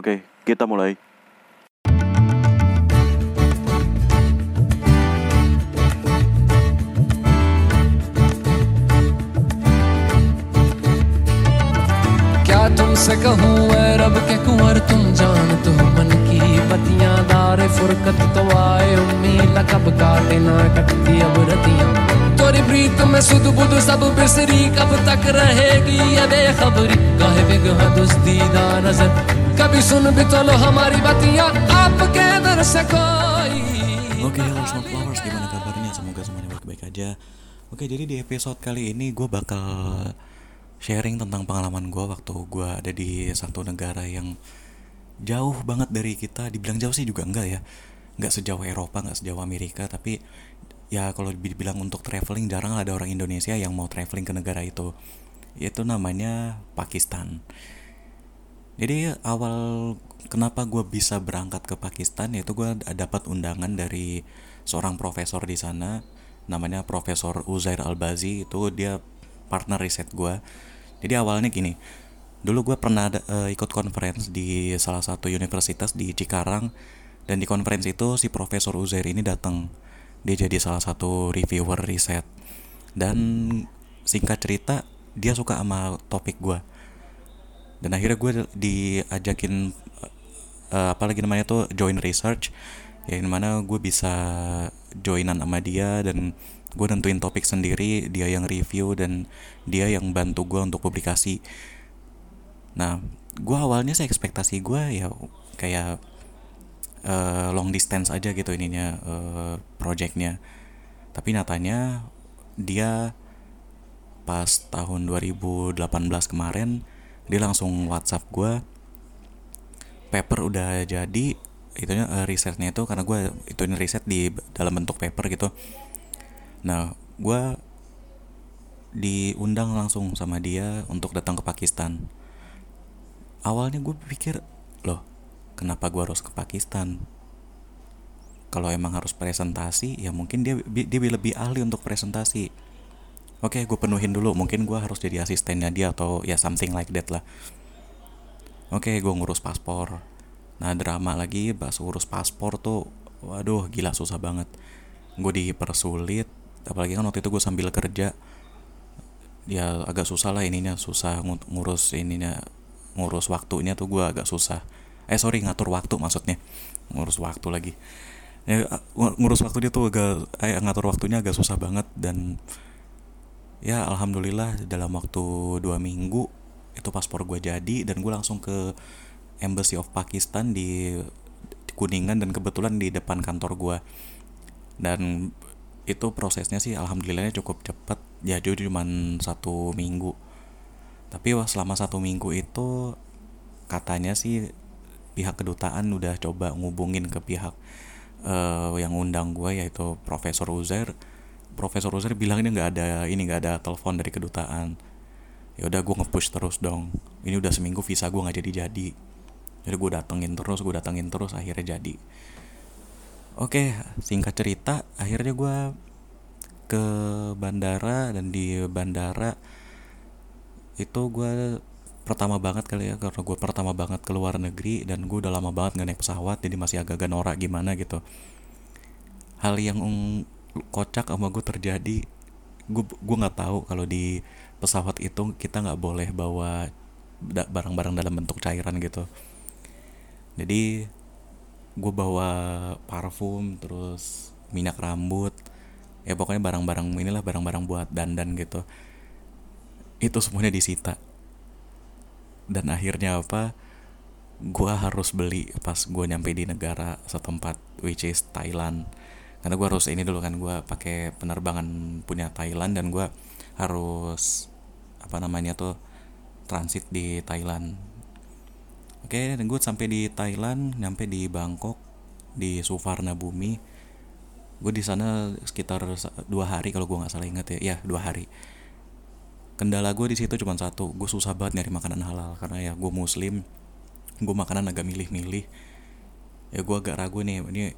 Oke, kita mulai. क्या तुमसे कहूँ रब के कुंवर तुम जानत हो मन की बतियाँ दारे फुरकत तो आए उम्मीद कब काटे ना कटती अब रतियाँ। तोरी प्रीत में सुध बुध सब बिसरी कब तक रहेगी ये बेखबरी? काहे बिगह दुस्तीदा नज़र। कभी सुन भी तो लो हमारी बतियां आपके दर से कोई Oke, halo Snow Flowers, gimana kabarnya? Semoga semuanya baik-baik aja. Oke, jadi di episode kali ini gue bakal sharing tentang pengalaman gue waktu gue ada di satu negara yang jauh banget dari kita. Dibilang jauh sih juga enggak ya, nggak sejauh Eropa, nggak sejauh Amerika, tapi ya kalau dibilang untuk traveling jarang ada orang Indonesia yang mau traveling ke negara itu. Itu namanya Pakistan. jadi awal kenapa gue bisa berangkat ke Pakistan yaitu gue dapat undangan dari seorang profesor di sana namanya Profesor Uzair Albazi itu dia partner riset gue. Jadi awalnya gini, dulu gue pernah ada, eh, ikut conference di salah satu universitas di Cikarang dan di conference itu si Profesor Uzair ini datang. Dia jadi salah satu reviewer riset dan singkat cerita dia suka sama topik gue dan akhirnya gue diajakin uh, apa lagi namanya tuh join research yang mana gue bisa joinan sama dia dan gue nentuin topik sendiri dia yang review dan dia yang bantu gue untuk publikasi. Nah gue awalnya sih ekspektasi gue ya kayak uh, long distance aja gitu ininya uh, projectnya. Tapi nyatanya dia pas tahun 2018 kemarin dia langsung WhatsApp gue paper udah jadi. Itunya uh, risetnya itu karena gue itu riset di dalam bentuk paper gitu. Nah gue diundang langsung sama dia untuk datang ke Pakistan. Awalnya gue pikir loh kenapa gue harus ke Pakistan? Kalau emang harus presentasi ya mungkin dia dia lebih ahli untuk presentasi oke gue penuhin dulu. Mungkin gue harus jadi asistennya dia atau ya something like that lah. Oke gue ngurus paspor. Nah drama lagi bahas urus paspor tuh waduh gila susah banget. Gue dipersulit apalagi kan waktu itu gue sambil kerja. Ya agak susah lah ininya susah ngurus ininya ngurus waktunya tuh gue agak susah. Eh sorry ngatur waktu maksudnya. Ngurus waktu lagi. Ya, ngurus waktu dia tuh agak eh, ngatur waktunya agak susah banget dan ya alhamdulillah dalam waktu dua minggu itu paspor gue jadi dan gue langsung ke Embassy of Pakistan di, Kuningan dan kebetulan di depan kantor gue dan itu prosesnya sih alhamdulillahnya cukup cepat. Ya cuma satu minggu. Tapi wah selama satu minggu itu katanya sih pihak kedutaan udah coba ngubungin ke pihak uh, yang undang gue yaitu Profesor Uzair Profesor Uzair bilang ini nggak ada ini nggak ada telepon dari kedutaan. Ya udah gue ngepush terus dong. Ini udah seminggu visa gue nggak jadi jadi jadi gue datengin terus gue datengin terus akhirnya jadi. Oke singkat cerita akhirnya gue ke bandara dan di bandara itu gue pertama banget kali ya karena gue pertama banget ke luar negeri dan gue udah lama banget gak naik pesawat jadi masih agak-agak norak gimana gitu. Hal yang kocak sama gue terjadi. Gue gue nggak tahu kalau di pesawat itu kita nggak boleh bawa barang-barang dalam bentuk cairan gitu. Jadi gue bawa parfum terus minyak rambut. Ya pokoknya barang-barang inilah barang-barang buat dandan gitu. Itu semuanya disita. Dan akhirnya apa? Gue harus beli pas gue nyampe di negara setempat which is Thailand karena gue harus ini dulu kan gue pakai penerbangan punya Thailand dan gue harus apa namanya tuh transit di Thailand. Oke dan gue sampai di Thailand nyampe di Bangkok di Suvarna Bumi gue di sana sekitar dua hari kalau gue nggak salah ingat ya. Ya dua hari. Kendala gue di situ cuma satu gue susah banget nyari makanan halal. Karena ya gue muslim gue makanan agak milih-milih. Ya gue agak ragu nih ini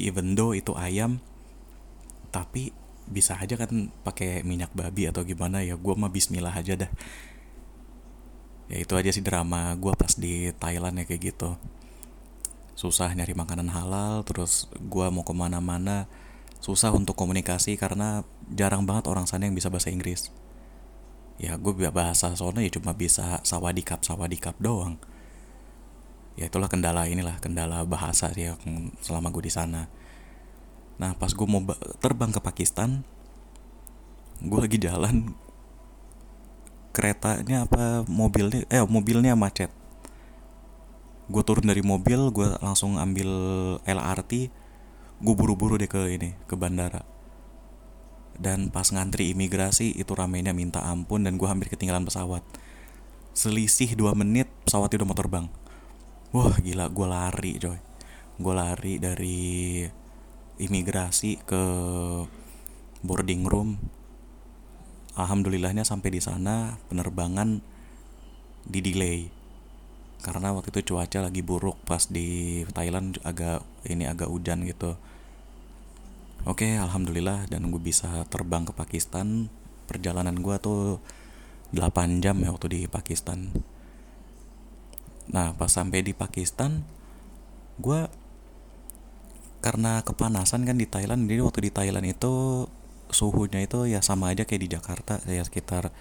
even though itu ayam tapi bisa aja kan pakai minyak babi atau gimana ya gue mah Bismillah aja dah. Ya itu aja sih drama gue pas di Thailand ya kayak gitu. Susah nyari makanan halal terus gue mau ke mana-mana susah untuk komunikasi karena jarang banget orang sana yang bisa bahasa Inggris. Ya gue bahasa soalnya ya cuma bisa sawadikap sawadikap doang ya itulah kendala inilah kendala bahasa sih yang selama gue di sana. Nah pas gue mau terbang ke Pakistan gue lagi jalan keretanya apa mobilnya eh mobilnya macet. Gue turun dari mobil gue langsung ambil LRT gue buru-buru deh ke ini ke bandara. Dan pas ngantri imigrasi itu ramenya minta ampun dan gue hampir ketinggalan pesawat. Selisih 2 menit pesawatnya udah mau terbang wah gila gue lari coy. Gue lari dari imigrasi ke boarding room. Alhamdulillahnya sampai di sana penerbangan di delay. Karena waktu itu cuaca lagi buruk pas di Thailand agak ini agak hujan gitu. Oke alhamdulillah dan gue bisa terbang ke Pakistan. Perjalanan gue tuh 8 jam ya waktu di Pakistan nah pas sampai di Pakistan gue karena kepanasan kan di Thailand jadi waktu di Thailand itu suhunya itu ya sama aja kayak di Jakarta ya sekitar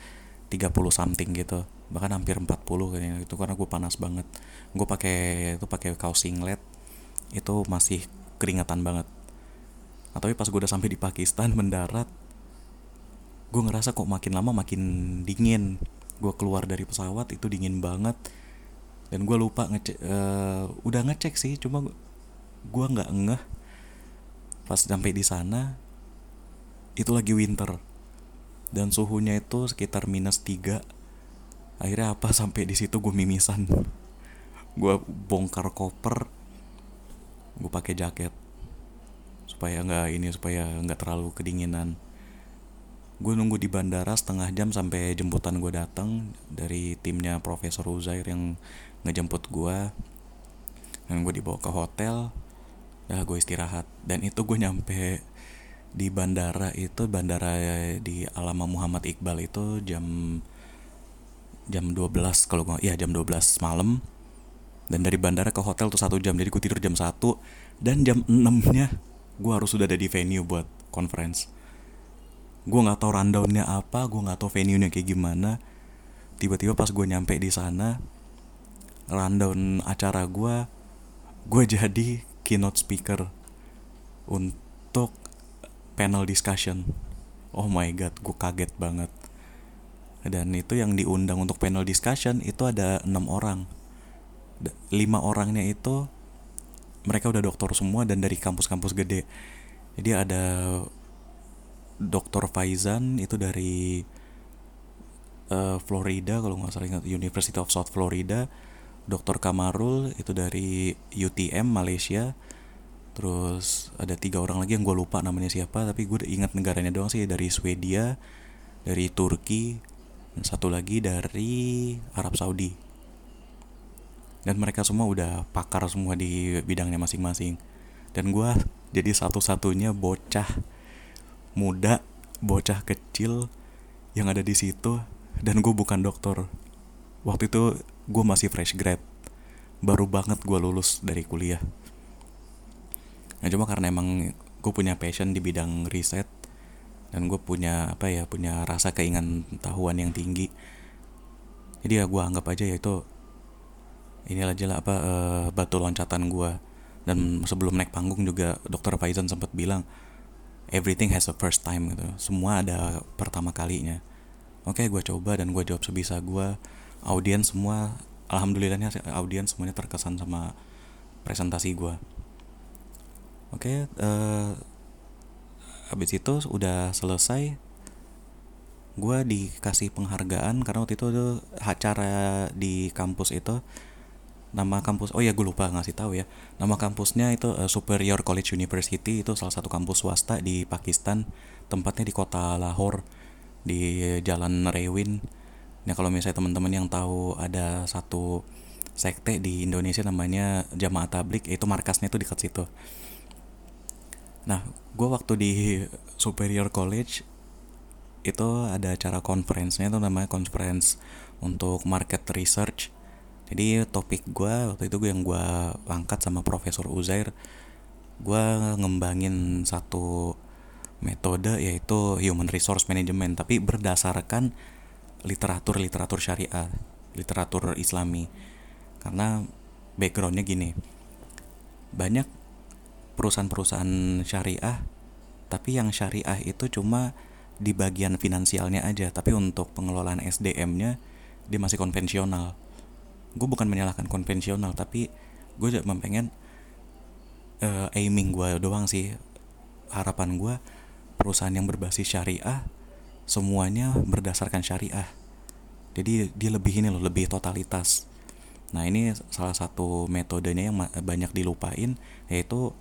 30 something gitu bahkan hampir 40 kayaknya itu karena gue panas banget. Gue pakai itu pakai kaos singlet itu masih keringatan banget. Nah, tapi pas gue udah sampai di Pakistan mendarat gue ngerasa kok makin lama makin dingin. Gue keluar dari pesawat itu dingin banget dan gue lupa ngecek uh, udah ngecek sih cuma gue nggak ngeh pas sampai di sana itu lagi winter. Dan suhunya itu sekitar minus 3 akhirnya apa sampai di situ gue mimisan. Gue bongkar koper gue pakai jaket. Supaya nggak ini supaya nggak terlalu kedinginan gue nunggu di bandara setengah jam sampai jemputan gue datang dari timnya Profesor Uzair yang ngejemput gue dan gue dibawa ke hotel ya gue istirahat. Dan itu gue nyampe di bandara itu bandara di Alama Muhammad Iqbal itu jam jam 12 kalau nggak ya jam 12 malam. Dan dari bandara ke hotel tuh satu jam jadi gue tidur jam 1 dan jam 6 nya gue harus sudah ada di venue buat conference gue nggak tahu rundownnya apa gue nggak tahu venue nya kayak gimana. Tiba-tiba pas gue nyampe di sana rundown acara gue gue jadi keynote speaker untuk panel discussion. Oh my god gue kaget banget. Dan itu yang diundang untuk panel discussion itu ada enam orang. Lima orangnya itu mereka udah dokter semua dan dari kampus-kampus gede. Jadi ada dokter Faizan itu dari uh, Florida kalau nggak salah ingat University of South Florida. Dokter Kamarul itu dari UTM Malaysia. Terus ada tiga orang lagi yang gue lupa namanya siapa tapi gue ingat negaranya doang sih dari Swedia dari Turki dan satu lagi dari Arab Saudi. Dan mereka semua udah pakar semua di bidangnya masing-masing. Dan gue jadi satu-satunya bocah muda bocah kecil yang ada di situ dan gue bukan dokter waktu itu gue masih fresh grad. Baru banget gue lulus dari kuliah. Nah cuma karena emang gue punya passion di bidang riset dan gue punya apa ya punya rasa keinginan tahuan yang tinggi. Jadi ya gue anggap aja ya itu inilah aja lah apa uh, batu loncatan gue dan sebelum naik panggung juga dokter Faizan sempat bilang everything has a first time gitu. Semua ada pertama kalinya. Oke gue coba dan gue jawab sebisa gue audiens semua alhamdulillahnya audiens semuanya terkesan sama presentasi gue oke okay, uh, eh, itu udah selesai gue dikasih penghargaan karena waktu itu acara di kampus itu nama kampus oh ya gue lupa ngasih tahu ya. Nama kampusnya itu uh, Superior College University itu salah satu kampus swasta di Pakistan tempatnya di kota Lahore di Jalan Rewin. Nah kalau misalnya teman-teman yang tahu ada satu sekte di Indonesia namanya Jamaah Tablik itu markasnya itu dekat situ. Nah, gue waktu di Superior College itu ada acara conference-nya itu namanya conference untuk market research jadi topik gue waktu itu yang gue angkat sama Profesor Uzair gue ngembangin satu metode yaitu human resource management tapi berdasarkan literatur literatur syariah literatur islami. Karena backgroundnya gini banyak perusahaan-perusahaan syariah tapi yang syariah itu cuma di bagian finansialnya aja tapi untuk pengelolaan SDM-nya dia masih konvensional gue bukan menyalahkan konvensional tapi gue juga mempengen uh, aiming gue doang sih harapan gue perusahaan yang berbasis syariah semuanya berdasarkan syariah jadi dia lebih ini loh lebih totalitas nah ini salah satu metodenya yang banyak dilupain yaitu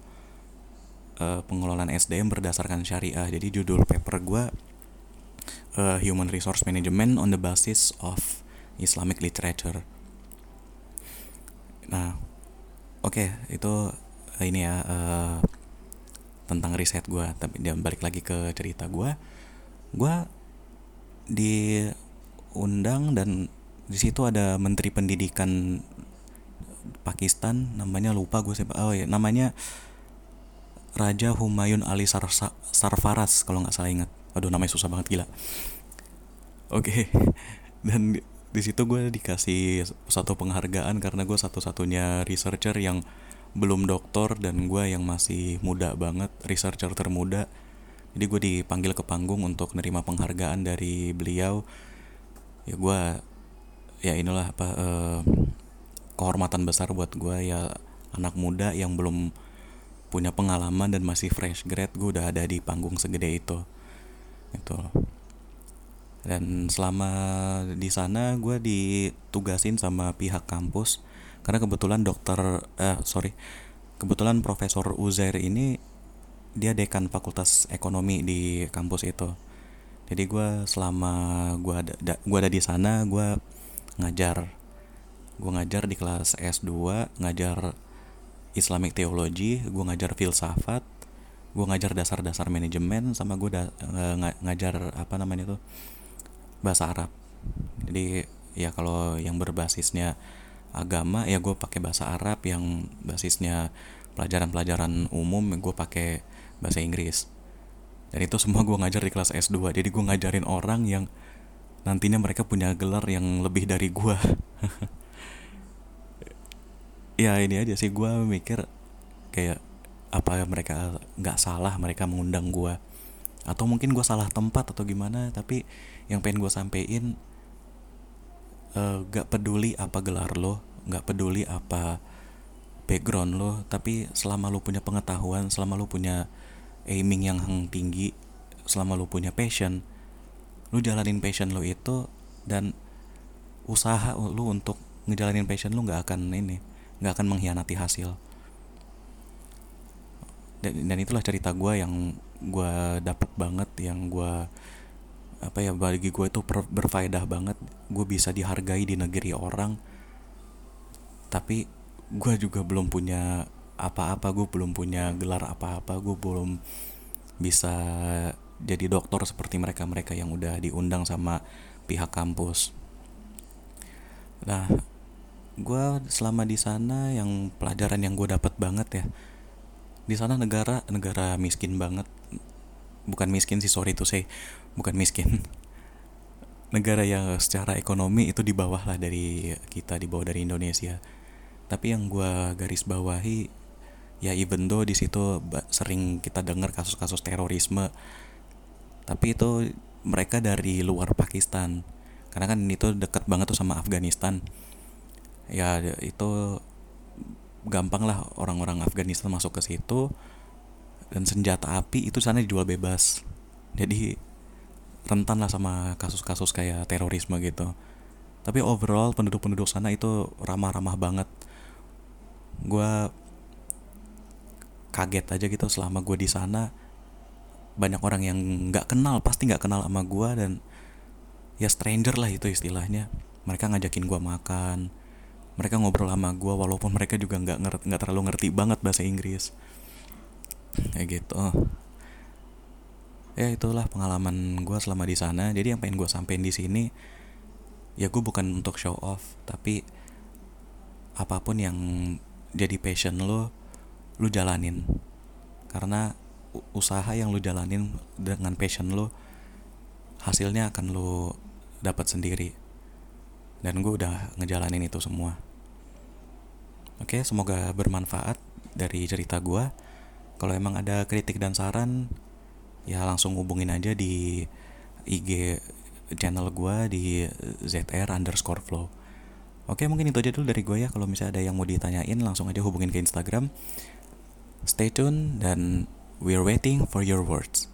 uh, pengelolaan SDM berdasarkan syariah. Jadi judul paper gue uh, Human Resource Management on the Basis of Islamic Literature. Nah, oke okay, itu uh, ini ya uh, tentang riset gue. Tapi dia balik lagi ke cerita gue. Gue diundang dan di situ ada Menteri Pendidikan Pakistan namanya lupa gue siapa oh ya namanya Raja Humayun Ali Sar Sarfaras kalau nggak salah ingat. Aduh namanya susah banget gila. Oke. Okay. Dan di situ gue dikasih satu penghargaan karena gue satu-satunya researcher yang belum doktor dan gue yang masih muda banget, researcher termuda. Jadi gue dipanggil ke panggung untuk nerima penghargaan dari beliau. Ya gue ya inilah apa eh, kehormatan besar buat gue ya anak muda yang belum punya pengalaman dan masih fresh grad gue udah ada di panggung segede itu itu dan selama di sana gue ditugasin sama pihak kampus. Karena kebetulan dokter eh sorry kebetulan profesor Uzair ini dia dekan fakultas ekonomi di kampus itu. Jadi gue selama gue ada da, gue ada di sana gue ngajar. Gue ngajar di kelas S2 ngajar Islamic Theology, gue ngajar filsafat, gue ngajar dasar-dasar manajemen, sama gue ng ngajar apa namanya itu bahasa Arab. Jadi ya kalau yang berbasisnya agama ya gue pakai bahasa Arab, yang basisnya pelajaran-pelajaran umum gue pakai bahasa Inggris. Dan itu semua gue ngajar di kelas S2. Jadi gue ngajarin orang yang nantinya mereka punya gelar yang lebih dari gue. ya ini aja sih gue mikir kayak apa mereka nggak salah mereka mengundang gue atau mungkin gue salah tempat atau gimana tapi yang pengen gue sampein uh, gak peduli apa gelar lo nggak peduli apa background lo tapi selama lo punya pengetahuan selama lo punya aiming yang tinggi selama lo punya passion lo jalanin passion lo itu dan usaha lo untuk ngejalanin passion lo nggak akan ini nggak akan mengkhianati hasil. Dan, dan itulah cerita gue yang gue dapet banget yang gue apa ya bagi gue itu berfaedah banget. Gue bisa dihargai di negeri orang. Tapi gue juga belum punya apa-apa gue belum punya gelar apa-apa gue belum bisa jadi dokter seperti mereka mereka yang udah diundang sama pihak kampus. Nah gue selama di sana yang pelajaran yang gue dapat banget ya di sana negara negara miskin banget. Bukan miskin sih sorry tuh saya bukan miskin. Negara yang secara ekonomi itu di bawah lah dari kita di bawah dari Indonesia. Tapi yang gue garis bawahi ya even though di situ sering kita dengar kasus-kasus terorisme tapi itu mereka dari luar Pakistan. Karena kan itu dekat banget tuh sama Afghanistan. Ya itu gampang lah orang-orang Afghanistan masuk ke situ dan senjata api itu sana dijual bebas. Jadi rentan lah sama kasus-kasus kayak terorisme gitu. Tapi overall penduduk-penduduk sana itu ramah-ramah banget. Gue kaget aja gitu selama gue di sana. Banyak orang yang nggak kenal pasti nggak kenal sama gue dan ya stranger lah itu istilahnya. Mereka ngajakin gue makan mereka ngobrol sama gue walaupun mereka juga nggak nggak terlalu ngerti banget bahasa Inggris. Kayak gitu ya itulah pengalaman gue selama di sana. Jadi yang pengen gue sampein di sini ya gue bukan untuk show off tapi apa pun yang jadi passion lo lu jalanin. Karena usaha yang lu jalanin dengan passion lo hasilnya akan lu dapat sendiri. Dan gue udah ngejalanin itu semua. Oke semoga bermanfaat dari cerita gue kalau emang ada kritik dan saran ya langsung hubungin aja di IG channel gue di ZR underscore flow. Oke mungkin itu aja dulu dari gue ya. Kalau misalnya ada yang mau ditanyain langsung aja hubungin ke Instagram. Stay tune dan we're waiting for your words